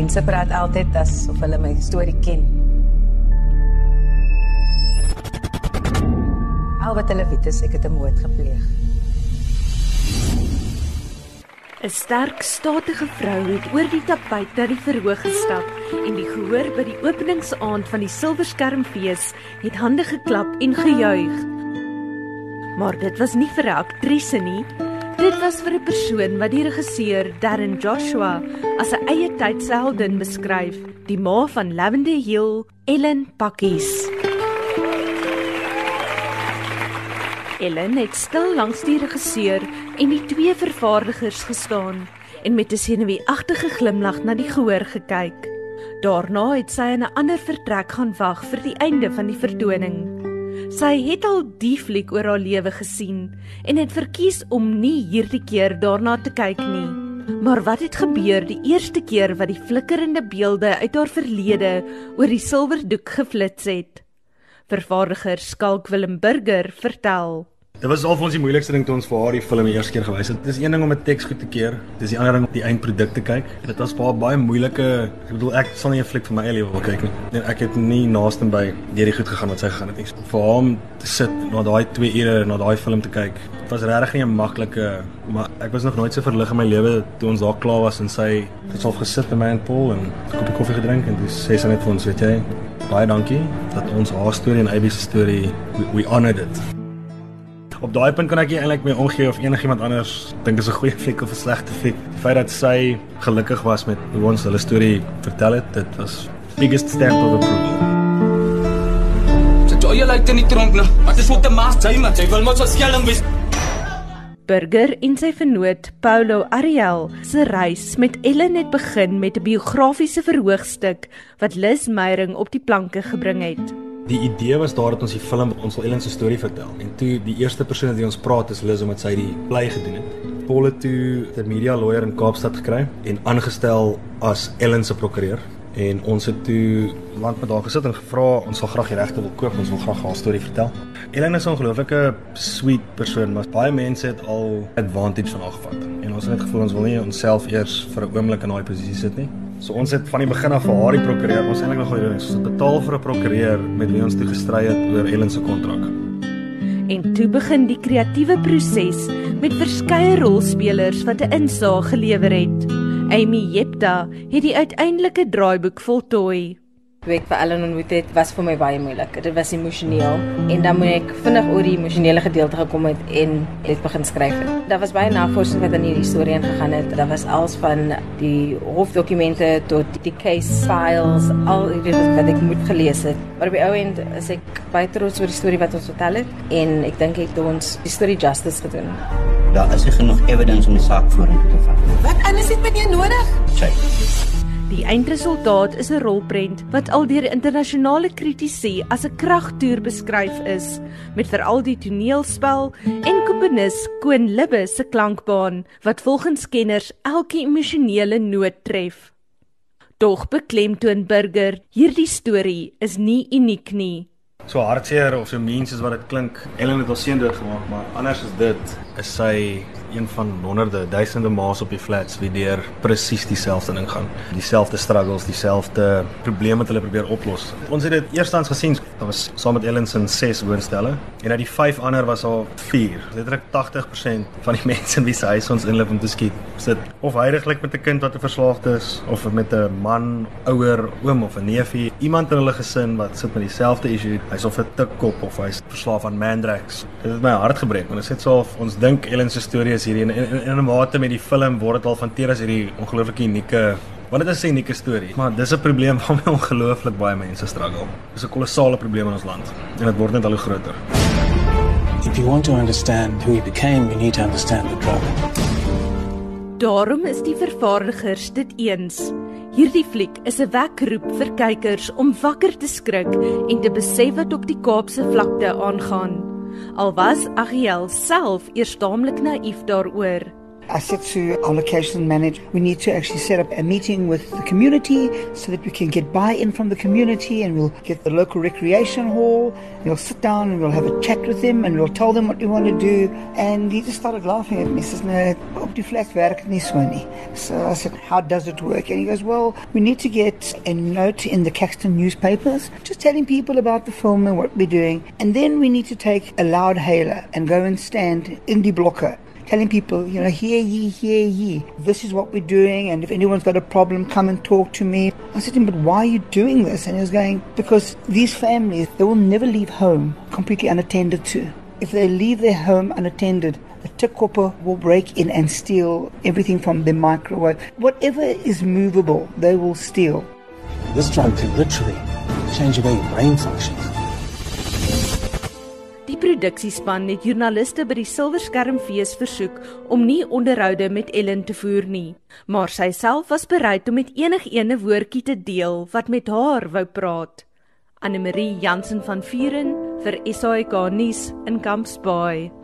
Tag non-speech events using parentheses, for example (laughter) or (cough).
Mense praat altyd asof hulle my storie ken. Al wat hulle weet is ek het 'n moord gepleeg. 'n Sterk, statige vrou het oor die tapuit na die verhoog gestap en die gehoor by die openingsaand van die Silverskermfees het hande geklap en gejuig. Maar dit was nie vir 'n aktrise nie. Dit was vir 'n persoon wat die regisseur Darren Joshua as 'n eie tydsheldin beskryf, die ma van Lavender Hill, Ellen Pakkies. Ellen het stil langs die regisseur en die twee vervaardigers gestaan en met 'n senuweeagtige glimlag na die gehoor gekyk. Daarna het sy in 'n ander vertrek gaan wag vir die einde van die vertoning. Sy het al die fliek oor haar lewe gesien en het verkies om nie hierdie keer daarna te kyk nie. Maar wat het gebeur die eerste keer wat die flikkerende beelde uit haar verlede oor die silwerdoek geflits het? Vervaardiger Skalk Willem Burger vertel Dit was al vir ons die moeilikste ding toe ons vir haar die film die eerste keer gewys het. Dis een ding om 'n teks goed te keer. Dis die ander ding om die eindproduk te kyk. Dit was baie baie moeilike. Ek bedoel ek sal nie 'n fliek vir my eie wil kyk nie. Nee, ek het nie naaste by deur die goed gegaan wat sy gegaan het nie. Vir hom te sit na daai 2 ure na daai film te kyk. Dit was regtig nie 'n maklike, maar ek was nog nooit so verlig in my lewe toe ons daar klaar was en sy het self gesit by my en Paul en 'n koppie koffie gedrink en dis sê sy net vir ons, weet jy, baie dankie dat ons haar storie en Abby se storie we, we honored it op daai punt kan ek eintlik my omgee of enigiemand anders dink is 'n goeie fliek of 'n slegte fliek. Die feit dat sy gelukkig was met hoe ons hulle storie vertel het, dit was biggest stamp of approval. Jy jy lyk net tronk nou. Wat is met die maas jy maar jy wil mos so skelm wees. Burger en sy vernoot Paulo Ariel se reis met Ellen het begin met 'n biografiese verhoogstuk wat Liz Meyering op die planke gebring het. Die idee was daar dat ons die film ons wil Ellen se storie vertel. En toe die eerste persoon wat ons praat is Liz omdat sy die play gedoen het. Paul het toe 'n media lawyer in Kaapstad gekry en aangestel as Ellen se prokureur en ons het toe land met haar gesit en gevra ons sal graag die regte wil koop, ons wil graag haar storie vertel. Ellen is 'n ongelooflike sweet persoon, maar baie mense het al advantage van haar gevat. En ons het net gevoel ons wil nie onsself eers vir 'n oomblik in daai posisie sit nie. So ons het van die begin af vir haar die prokureur, ons eintlik nog gedoen, ons het betaal vir 'n prokureur met wie ons toe gestry het oor Ellen se kontrak. En toe begin die kreatiewe proses met verskeie rolspelers wat 'n insaag gelewer het. Amy Jepta het die uiteindelike draaiboek voltooi. Toe ek vir Ellen ontmoet het, was vir my baie moeilik. Dit was emosioneel en dan moet ek vinnig oor die emosionele gedeelte gekom het en dit begin skryf het. Daar was baie navorsing wat in hierdie storie ingegaan het. Daar was als van die hofdokumente tot die case files, al die wat ek moet gelees het. Maar op die ou end is ek baie trots oor die storie wat ons vertel het en ek dink ek het ons die storie justice gedoen. Daar is genoeg evidence om die saak vorentoe te vat. Wat anders het jou nodig? Sy Die eindresultaat is 'n rolprent wat al deur internasionale kritici as 'n kragtoer beskryf is, met veral die toneelspel en komponis Koen Libbe se klankbaan wat volgens kenners elke emosionele noot tref. Tog beklemtoon Burger, hierdie storie is nie uniek nie. So hartseer of so mens is wat dit klink. Ellen het haar seun doodgemaak, maar anders is dit is sy een van honderde, duisende maas op die flats wie deur presies dieselfde ding gaan. Dieselfde struggles, dieselfde probleme wat hulle probeer oplos. Ons het dit eerstens gesien, daar was saam met Ellen se 6 woonstelle en uit die 5 ander was daar 4. Letterlik 80% van die (laughs) mense in wie se huis ons inloop om te skiet, sit of heiliglik met 'n kind wat 'n verslaafde is of met 'n man, ouer, oom of 'n neefie, iemand in hulle gesin wat sit met dieselfde issue. Hy's of 'n tikkop of hy's verslaaf aan Mandrax. Dit het my hart gebreek want sê so of ons dink Ellen se storie is hierdie en in 'n mate met die film word dit al hanteer as hierdie ongelooflike unieke want dit is 'n unieke storie. Maar dis 'n probleem (laughs) waarmee ongelooflik baie mense struggle. Dis 'n kolossale probleem in ons land en dit word net al hoe groter. If you want to understand who he became you need to understand the drug Daarom is die vervaardigers dit eens. Hierdie fliek is 'n wekroep vir kykers om wakker te skrik en te besef wat op die Kaapse vlakte aangaan. Al was Agiel self eers taamlik naïef daaroor. I said to our location manager, we need to actually set up a meeting with the community so that we can get buy-in from the community and we'll get the local recreation hall. We'll sit down and we'll have a chat with them and we'll tell them what we want to do. And he just started laughing at me. He says, no, so. So I said, how does it work? And he goes, well, we need to get a note in the Caxton newspapers just telling people about the film and what we're doing. And then we need to take a loud hailer and go and stand in the blokke telling people, you know, hear ye, hear ye. This is what we're doing, and if anyone's got a problem, come and talk to me. I said to him, but why are you doing this? And he was going, because these families, they will never leave home completely unattended to. If they leave their home unattended, a tickopper will break in and steal everything from the microwave. Whatever is movable, they will steal. This drug could literally change the way your brain functions. Produksiespan het joernaliste by die Silverskermfees versoek om nie onderhoude met Ellen te voer nie, maar sy self was bereid om met enigiene woordjie te deel wat met haar wou praat. Anne Marie Jansen van Vuren vir SAK nuus in Kampsbaai.